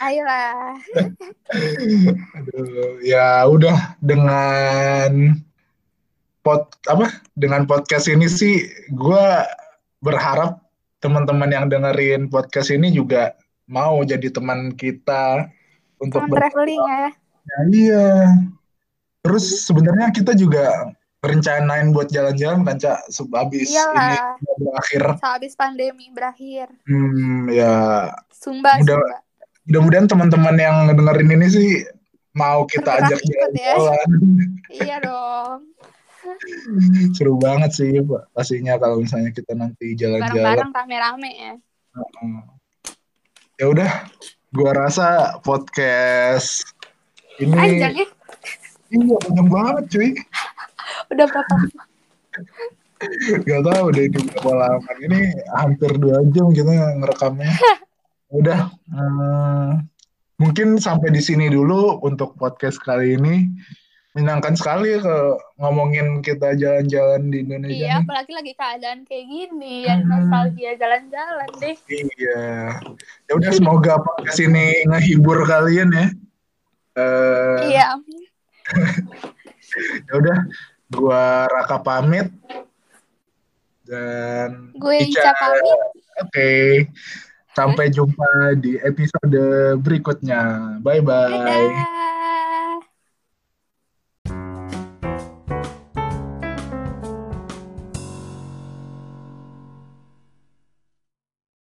Ayolah. Aduh, ya udah dengan pod apa? Dengan podcast ini sih gue berharap teman-teman yang dengerin podcast ini juga mau jadi teman kita untuk traveling ya. Ya, iya. Terus sebenarnya kita juga rencanain buat jalan-jalan kan, Cak, habis ini berakhir. Sehabis pandemi berakhir. Hmm, ya Sumba, mudah, Sumba. mudah-mudahan teman-teman yang dengerin ini sih mau kita ajak ya. jalan-jalan. Iya dong. Seru banget sih, Pak. Pastinya kalau misalnya kita nanti jalan-jalan. Bareng-bareng rame-rame ya. Ya udah, gua rasa podcast ini Panjang ya. iya panjang banget, cuy. Udah berapa? Gak tahu deh ini berapa lama. Ini hampir dua jam kita ngerekamnya. Udah, hmm, mungkin sampai di sini dulu untuk podcast kali ini. Menyenangkan sekali ke ngomongin kita jalan-jalan di Indonesia Iya, nih. apalagi lagi keadaan kayak gini. Ya Hmm, nostalgia jalan-jalan deh. iya. Ya udah semoga podcast ini ngehibur kalian ya. Eh, Iya, ya udah, gua Raka pamit dan Gue Ica. Ica pamit. Oke. Sampai jumpa di episode berikutnya. Bye bye. Dadah.